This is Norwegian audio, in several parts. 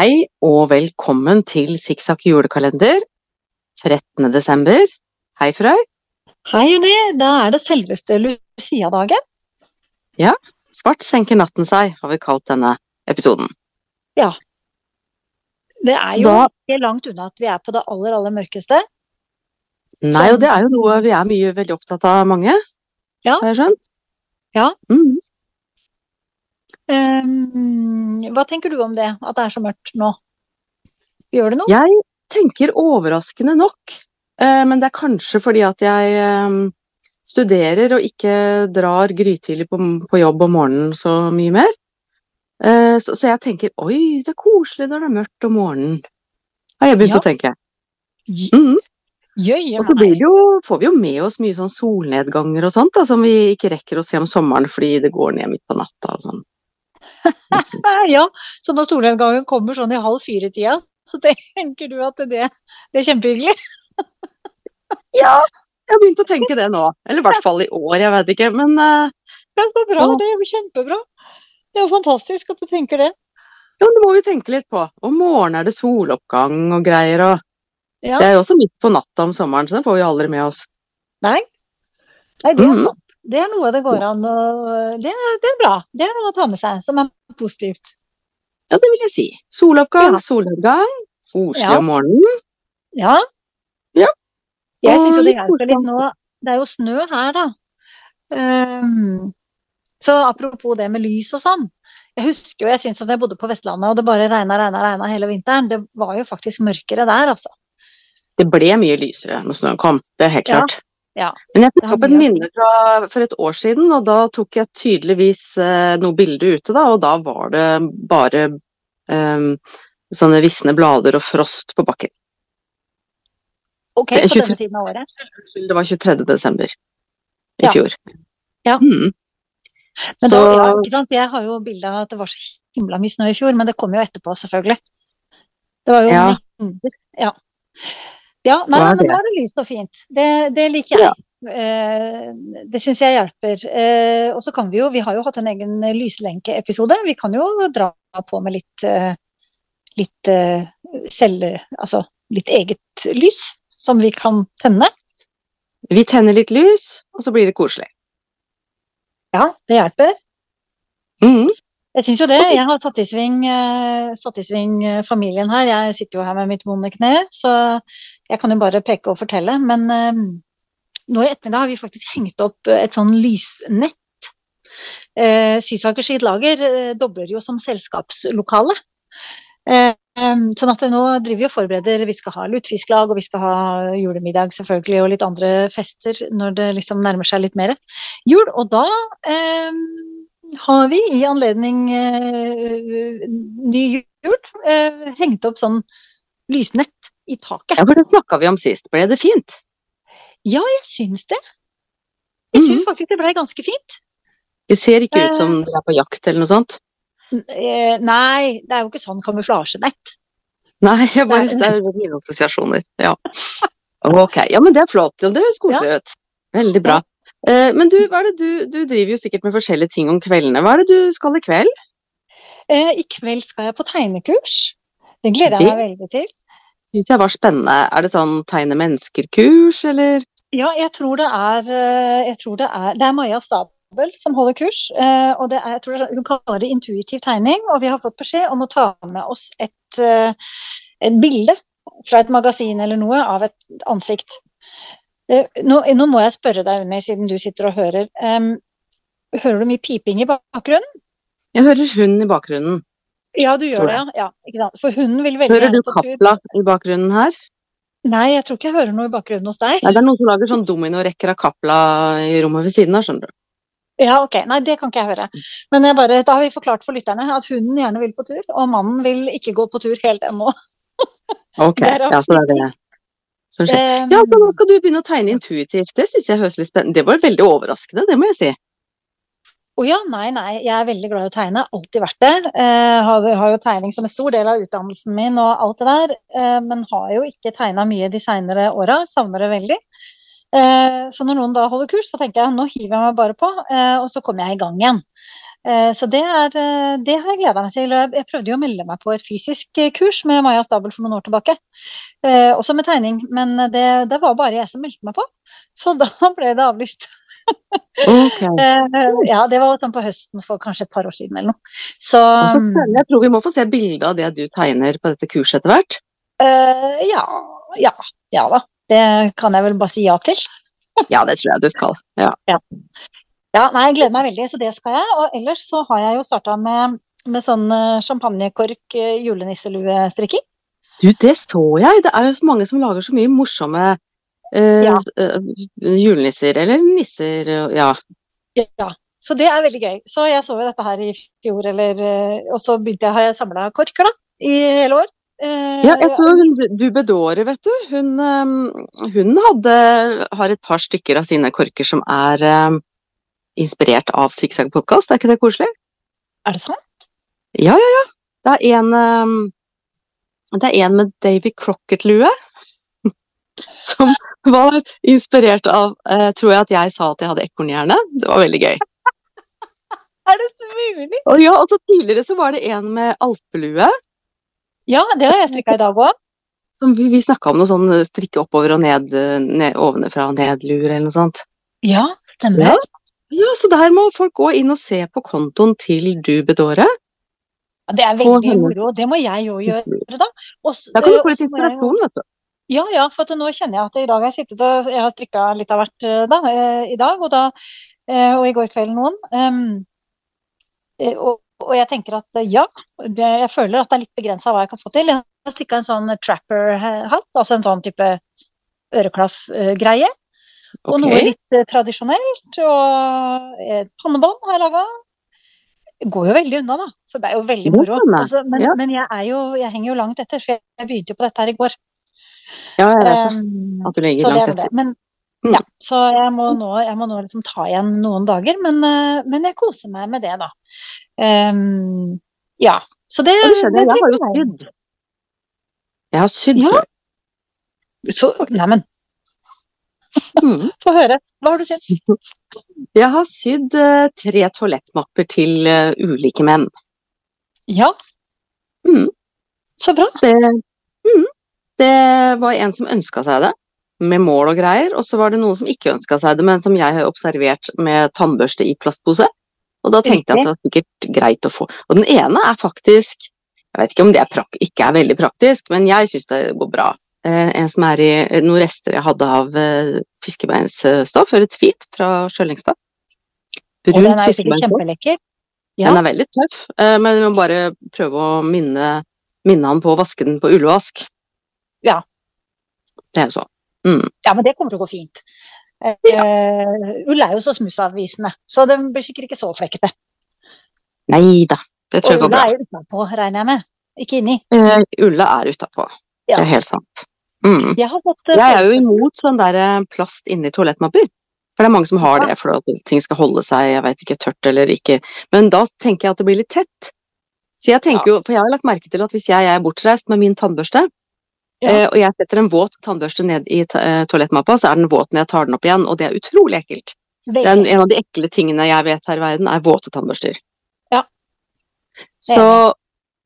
Hei og velkommen til Sikksakk julekalender 13. desember. Hei, Frøy. Hei, Unni. Da er det selveste Lucia-dagen. Ja. Svart senker natten seg, har vi kalt denne episoden. Ja. Det er jo da- ikke langt unna at vi er på det aller, aller mørkeste. Nei, og det er jo noe vi er mye veldig opptatt av, mange. Ja. Har jeg skjønt? Ja. Mhm. Ehm, hva tenker du om det, at det er så mørkt nå? Gjør det noe? Jeg tenker overraskende nok, eh, men det er kanskje fordi at jeg eh, studerer og ikke drar grytidlig på, på jobb om morgenen så mye mer. Eh, Så, så jeg tenker oi, det er koselig når det er mørkt om morgenen. Har jeg begynt Ja. å tenke. Mm. Mhm. Jøye Og så jo, får vi jo med oss mye sånn solnedganger og sånt, da, som vi ikke rekker å se om sommeren fordi det går ned midt på natta og sånn. Ja, så når solnedgangen kommer sånn i halv fire-tida, så tenker du at det, det er kjempehyggelig? Ja, jeg har begynt å tenke det nå. Eller i hvert fall i år, jeg vet ikke. Men Det er så bra, Så- det er jo kjempebra. Det er jo fantastisk at du tenker det. ja, det må vi tenke litt på. Om morgenen er det soloppgang og greier. og Ja. Det er jo også midt på natta om sommeren, så det får vi aldri med oss. Nei, Nei det er Mhm. sant. Det er noe det går an å det, det er bra. Det er noe å ta med seg som er positivt. Ja, det vil jeg si. Soloppgang, Ja. solnedgang. Koselig Ja. om morgenen. Ja. Ja. Jeg syns jo det hjelper litt nå. Det er jo snø her, da. Um, så apropos det med lys og sånn. Jeg husker jo, jeg syns at jeg bodde på Vestlandet og det bare regna, regna, regna hele vinteren. Det var jo faktisk mørkere der, altså. Det ble mye lysere når snøen kom, det er helt klart. Ja. Men jeg fikk opp et minne fra for et år siden, og da tok jeg tydeligvis eh, noe bilde ute, da, og da var det bare eh, sånne visne blader og frost på bakken. Ok, på 23. denne tiden av året. Det var 23. desember i Ja. fjor. Ja. Mm. Men Så da, ja, ikke sant? Jeg har jo bilde av at det var så himla mye snø i fjor, men det kom jo etterpå, selvfølgelig. Det var jo Ja. mengder. Ja. Ja nei, nei, men da er det lyst og fint. Det, det liker jeg. Eh, det syns jeg hjelper. Eh, og så kan vi jo, vi har jo hatt en egen lyslenkeepisode. Vi kan jo dra på med litt, eh, litt selv, altså litt eget lys som vi kan tenne. vi tenner litt lys, og så blir det koselig. Ja, det hjelper. Mm. Jeg syns jo det. Jeg har satt i sving, eh, satt i sving eh, familien her. Jeg sitter jo her med mitt vonde kne, så jeg kan jo bare peke og fortelle. Men eh, nå i ettermiddag har vi faktisk hengt opp et sånn lysnett. Sysaker sitt lager dobler jo som selskapslokale. Sånn at nå driver vi og forbereder, vi skal ha lutefisklag og vi skal ha julemiddag selvfølgelig og litt andre fester når det liksom nærmer seg litt mer jul. Og da har vi i anledning eh, ny jul eh, hengt opp sånn lysnett i taket. Ja, for det snakka vi om sist. Ble det fint? Ja, jeg syns det. Jeg syns faktisk det blei ganske fint. Det ser ikke ut Eh. som dere er på jakt eller noe sånt. Eh, nei, det er jo ikke sånn kamuflasjenett. Nei, jeg bare, det er mine assosiasjoner. Ja. Ok, ja, men det er flott. Det høres koselig ut. Veldig bra. Eh, men du, det du, du driver jo sikkert med forskjellige ting om kveldene. Hva er det du skal i kveld? Eh, I kveld skal jeg på tegnekurs. Det gleder jeg meg veldig til. Jeg var spennende. Er det sånn tegne mennesker-kurs, eller? Ja, jeg tror det er eh, Jeg tror det er Det er Maja Stabel som holder kurs. Og det er, jeg tror det hun kaller det intuitiv tegning. Og vi har fått beskjed om å ta med oss et, et bilde fra et magasin eller noe av et ansikt. Eh, Nå, nå må jeg spørre deg, Unni, siden du sitter og hører. Um, hører du mye piping i bakgrunnen? Jeg hører hunden i bakgrunnen. Ja, du gjør det, ja. ja? For hunden vil veldig Hører du gjerne på tur. Kapla i bakgrunnen her? Nei, jeg tror ikke jeg hører noe i bakgrunnen hos deg. Nei, det er noen som lager sånn dominorekker av Kapla i rommet ved siden av, skjønner du. Ja, ok. Nei, det kan ikke jeg høre. Men jeg bare, da har vi forklart for lytterne at hunden gjerne vil på tur, og mannen vil ikke gå på tur helt ennå. Ok, ja, så det er det som skjer. Ja, så nå skal du begynne å tegne intuitivt. Det synes jeg høres litt spennende. Det var veldig overraskende, det må jeg si. Å ja, nei, nei. Jeg er veldig glad i å tegne. Alltid vært det. Eh, har, har jo tegning som en stor del av utdannelsen min og alt det der. Eh, men har jo ikke tegna mye de seinere åra. Savner det veldig. Eh, så når noen da holder kurs, så tenker jeg nå hiver jeg meg bare på, eh, og så kommer jeg i gang igjen. Eh, Så det, er, eh, det har jeg gleda meg til. Jeg prøvde jo å melde meg på et fysisk eh, kurs med Maja Stabel for noen år tilbake. Også med tegning, men det, det var bare jeg som meldte meg på. Så da ble det avlyst. Ok. Eh, Ja, det var sånn på høsten for kanskje et par år siden eller noe. Så jeg, jeg tror vi må få se bilde av det du tegner på dette kurset etter hvert. Uh, ja, ja, ja da. Det kan jeg vel bare si ja til. Ja, det tror jeg du skal. Ja. Ja, nei, jeg gleder meg veldig, så det skal jeg. Og ellers så har jeg jo starta med, med sånn eh, champagnekork eh, julenisseluestrikking. Du, det så jeg. Det er jo så mange som lager så mye morsomme eh, Ja. julenisser, eller nisser, ja. Ja, så det er veldig gøy. Så jeg så jo dette her i fjor, eller Og så begynte jeg, har jeg samla korker, da, i hele år. Eh, Ja, jeg så hun du bedårer, vet du. Hun, hun hadde, har et par stykker av sine korker som er inspirert av Sikksakk podkast. Er ikke det koselig? Er det sant? Ja, ja, ja. Det er en um, Det er en med Davy Crocket-lue. Som var inspirert av uh, Tror jeg at jeg sa at jeg hadde ekornhjerne. Det var veldig gøy. Er det mulig? Og ja, og tidligere så var det en med alpelue. Ja, det har jeg strikka i dag òg. Vi, vi snakka om noe sånn eh, strikke oppover og ned, eh, ned ovenfra og ned-lur eller noe sånt. Ja, stemmer. Ja. Ja, så der må folk gå inn og se på kontoen til du, Bedore. Ja, Det er veldig moro. Det må jeg jo gjøre, da. Også, Da kan du få litt inspirasjon, vet du. Ja, ja, for nå kjenner jeg at i dag har jeg sittet og jeg har strikka litt av hvert eh, da, eh, i dag, og, da, eh, og i går kveld noen. Ehm, eh, og, og jeg tenker at ja, det, jeg føler at det er litt begrensa hva jeg kan få til. Jeg har strikka en sånn trapper-hatt, altså en sånn type øreklaff-greie. Og okay. noe litt eh, tradisjonelt. Og et pannebånd har jeg laga. Går jo veldig unna, da. Så det er jo veldig moro. Altså, men Ja. men jeg, er jo, jeg henger jo langt etter, for jeg, begynte jo på dette her i går. Ja, jeg vet. Um, At du det langt det. etter. Men, Mm. ja, så jeg må nå, jeg må nå liksom ta igjen noen dager, men, eh, men jeg koser meg med det, da. Um, ja. Så det, det skjønner jeg. Har jo sydd. Jeg har sydd Ja. før. Så, neimen, Mm. få høre. Hva har du sydd? Jeg har sydd eh, tre toalettmapper til eh, ulike menn. Ja. Mm. Så bra. Det, mm, det var en som ønska seg det, med mål og greier, og så var det noen som ikke ønska seg det, men som jeg har observert med tannbørste i plastpose. Og da tenkte jeg at det var sikkert greit å få. Og den ene er faktisk Jeg vet ikke om det er ikke er veldig praktisk, men jeg syns det går bra. Eh, en som er i noen rester jeg hadde av eh, fiskebeinsstoff, eller tweet fra Sjølingstad. Og den er sikkert kjempelekker. Ja. Den er veldig tøff, eh, men vi må bare prøve å minne, minne han på å vaske den på ullvask. Ja. Det er jo så. Mm. Ja, men det kommer til å gå fint. Ja. Uh, ull er jo så smussavvisende, så den blir sikkert ikke så flekkete. Nei da, det tror jeg Og bra ulla bra. er utapå, regner jeg med. Ikke inni. Uh, Ulla er utapå. Ja. Det er helt sant. Mm. Jeg har fått eh, Jeg er jo imot sånn der eh, plast inni toalettmapper. For det er mange som har det for at ting skal holde seg jeg vet ikke, tørt eller ikke. Men da tenker jeg at det blir litt tett. Så jeg tenker jo, for jeg har lagt merke til at hvis jeg er bortreist med min tannbørste, Ja. eh, og jeg setter en våt tannbørste ned i toalettmappa, så er den våt når jeg tar den opp igjen, og det er utrolig ekkelt. Det er en av de ekle tingene jeg vet her i verden, er våte tannbørster. Ja. Så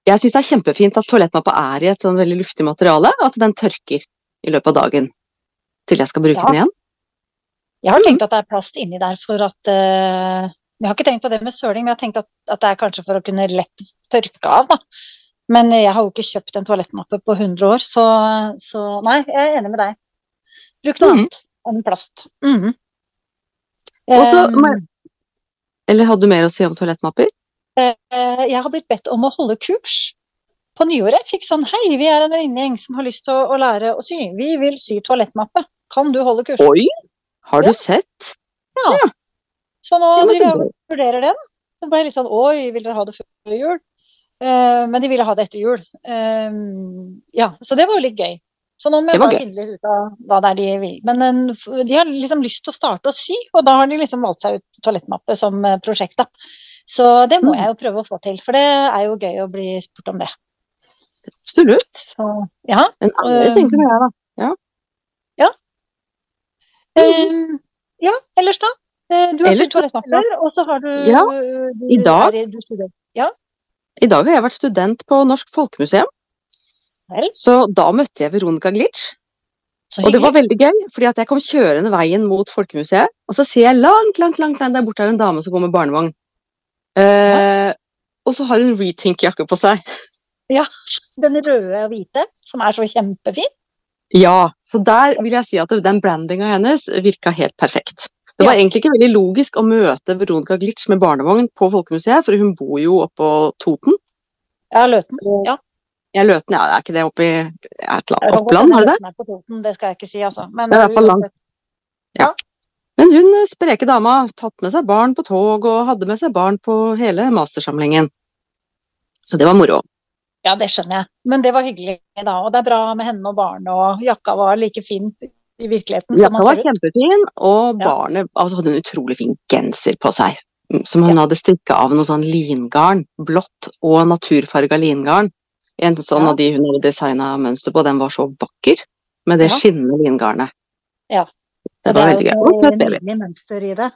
jeg syns det er kjempefint at toalettmappa er i et sånn veldig luftig materiale, og at den tørker i løpet av dagen til jeg skal bruke Ja. den igjen. Jeg har tenkt at det er plast inni der for at uh, Jeg har ikke tenkt på det med søling, men jeg har tenkt at, at det er kanskje for å kunne lett tørke av, da. Men jeg har jo ikke kjøpt en toalettmappe på 100 år, så, så nei, jeg er enig med deg. Bruk noe mm. annet enn plast. Mm. Og så Eh, Eller hadde du mer å si om toalettmapper? Eh, jeg har blitt bedt om å holde kurs på nyåret. Jeg fikk sånn Hei, vi er en venninnegjeng som har lyst til å, å lære å sy. Vi vil sy toalettmappe. Kan du holde kurs? Oi! Har du Ja. sett? Nå Ja, så nå jeg bra. den. Så ble jeg litt sånn Oi, vil dere ha det før jul? Uh, men de ville ha det etter jul. Uh, ja, så det var jo litt gøy. Så nå må jeg bare finne ut av hva det er de vil. Men en- de har liksom lyst til å starte å sy, og da har de liksom valgt seg ut toalettmappe som prosjekt. da. Så det må Mm. jeg jo prøve å få til, for det er jo gøy å bli spurt om det. Absolutt. Så ja. En Um, tenker jeg da. Ja. ja, ellers da? Eh, du har sydd toalettpapir, og så har du Ja, du, i dag. er Du. Ja, I dag har jeg vært student på Norsk Folkemuseum, vel. så da møtte jeg Veronica Glitch. Og det var veldig gøy, fordi at jeg kom kjørende veien mot Folkemuseet, og så ser jeg langt, langt, langt, langt der borte er en dame som går med barnevogn. Eh, og så har hun Rethink-jakke på seg. Ja. Den røde og hvite, som er så kjempefin. Ja, så der vil jeg si at den brandinga hennes virka helt perfekt. Det var Ja. egentlig ikke veldig logisk å møte Veronica Glitch med barnevogn på Folkemuseet, for hun bor jo oppå Toten. Ja, Løten. Ja. Ja, Løten, ja, er ikke det oppe i et eller annet Oppland, er det det? Løten er på Toten, det skal jeg ikke si, altså. Men Det er i hvert fall langt. uansett. Men hun eh, spreke dama tatt med seg barn på tog og hadde med seg barn på hele mastersamlingen. Så det var moro. Ja, det skjønner jeg. Men det var hyggelig, da. Og det er bra med henne og barnet, og jakka var like fin i virkeligheten Ja, som man var ut. kjempefin, og Ja. barnet altså, hadde en utrolig fin genser på seg. mm, Som hun hadde strikka av noe sånn lingarn. Blått og naturfarga lingarn. En sånn Ja. av de hun hadde designa mønster på, den var så vakker. Med det Ja. skinnende lingarnet. Ja. Det var er veldig gøy. Det et søt baby. nydelig mønster i det.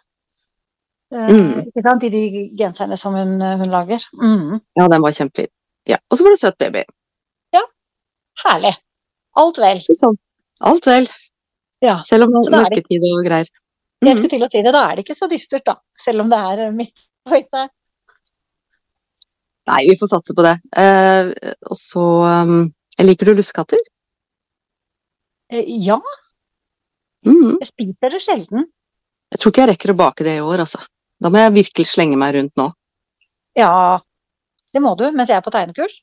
Eh, Mm. Ikke sant? I de genserne som hun, hun lager. Mm. Ja, den var kjempefin. Ja. Og så var det søt baby. Ja. Herlig. Alt vel. Så Sånn. Alt vel. Ja. Selv om det er er mørketid og greier. Jeg Mhm. skulle til å si det, da er det ikke så dystert, da. Selv om det er midt på hytta. Nei, vi får satse på det. Eh, og så um, Liker du lussekatter? Eh, Ja, Mhm. jeg spiser det sjelden. Jeg tror ikke jeg rekker å bake det i år, altså. Da må jeg virkelig slenge meg rundt nå. Ja, det må du mens jeg er på tegnekurs.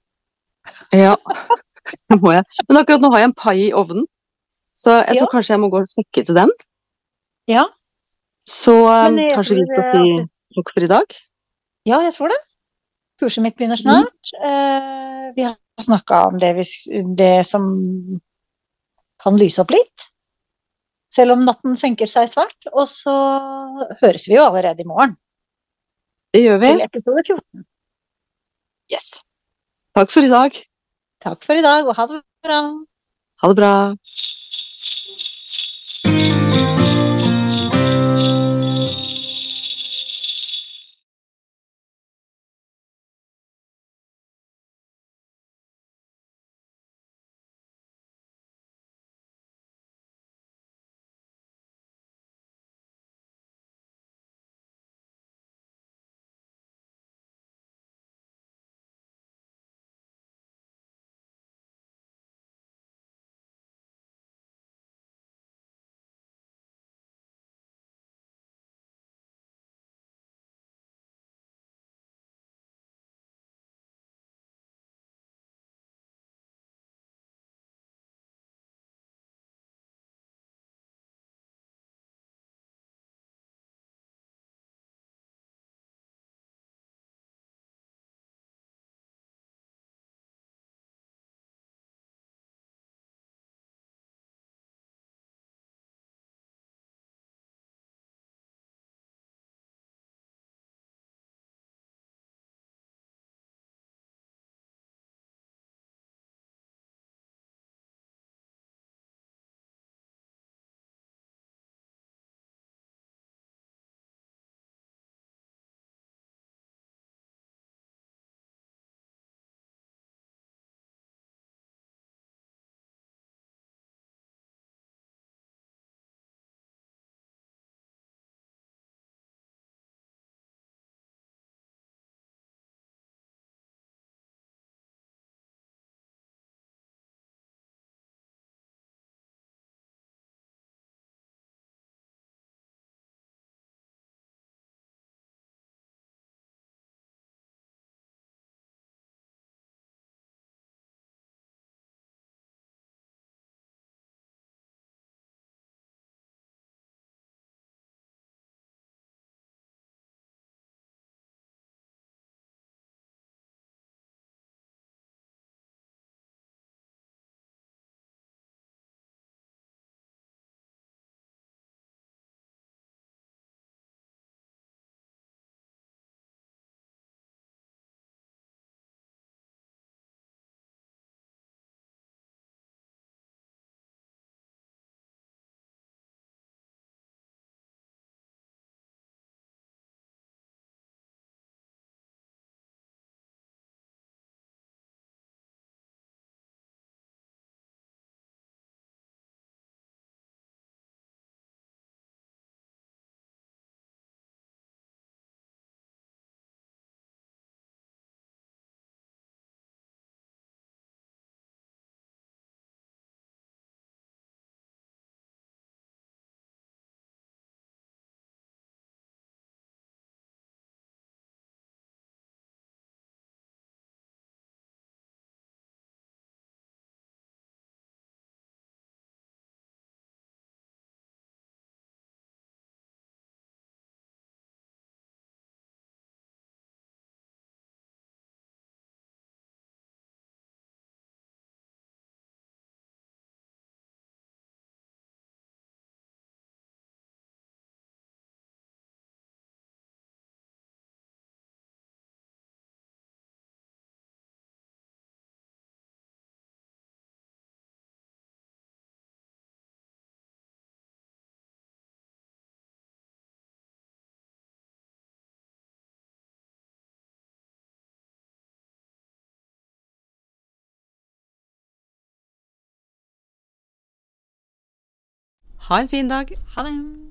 Ja, det må jeg. Men akkurat nå har jeg en pai i ovnen, så jeg Ja. tror kanskje jeg må gå og sjekke til den. Ja. Så um, kanskje vi skal eh, si takk for i dag. Ja, jeg tror det. Kurset mitt begynner snart. Eh, vi har snakka om det, vi, det som kan lyse opp litt. Selv om natten senker seg svært. Og så høres vi jo allerede i morgen Det gjør vi. til episode 14. Yes. Takk for i dag. Takk for i dag, og ha det bra. Ha det bra. Ha en fin dag. Ha det.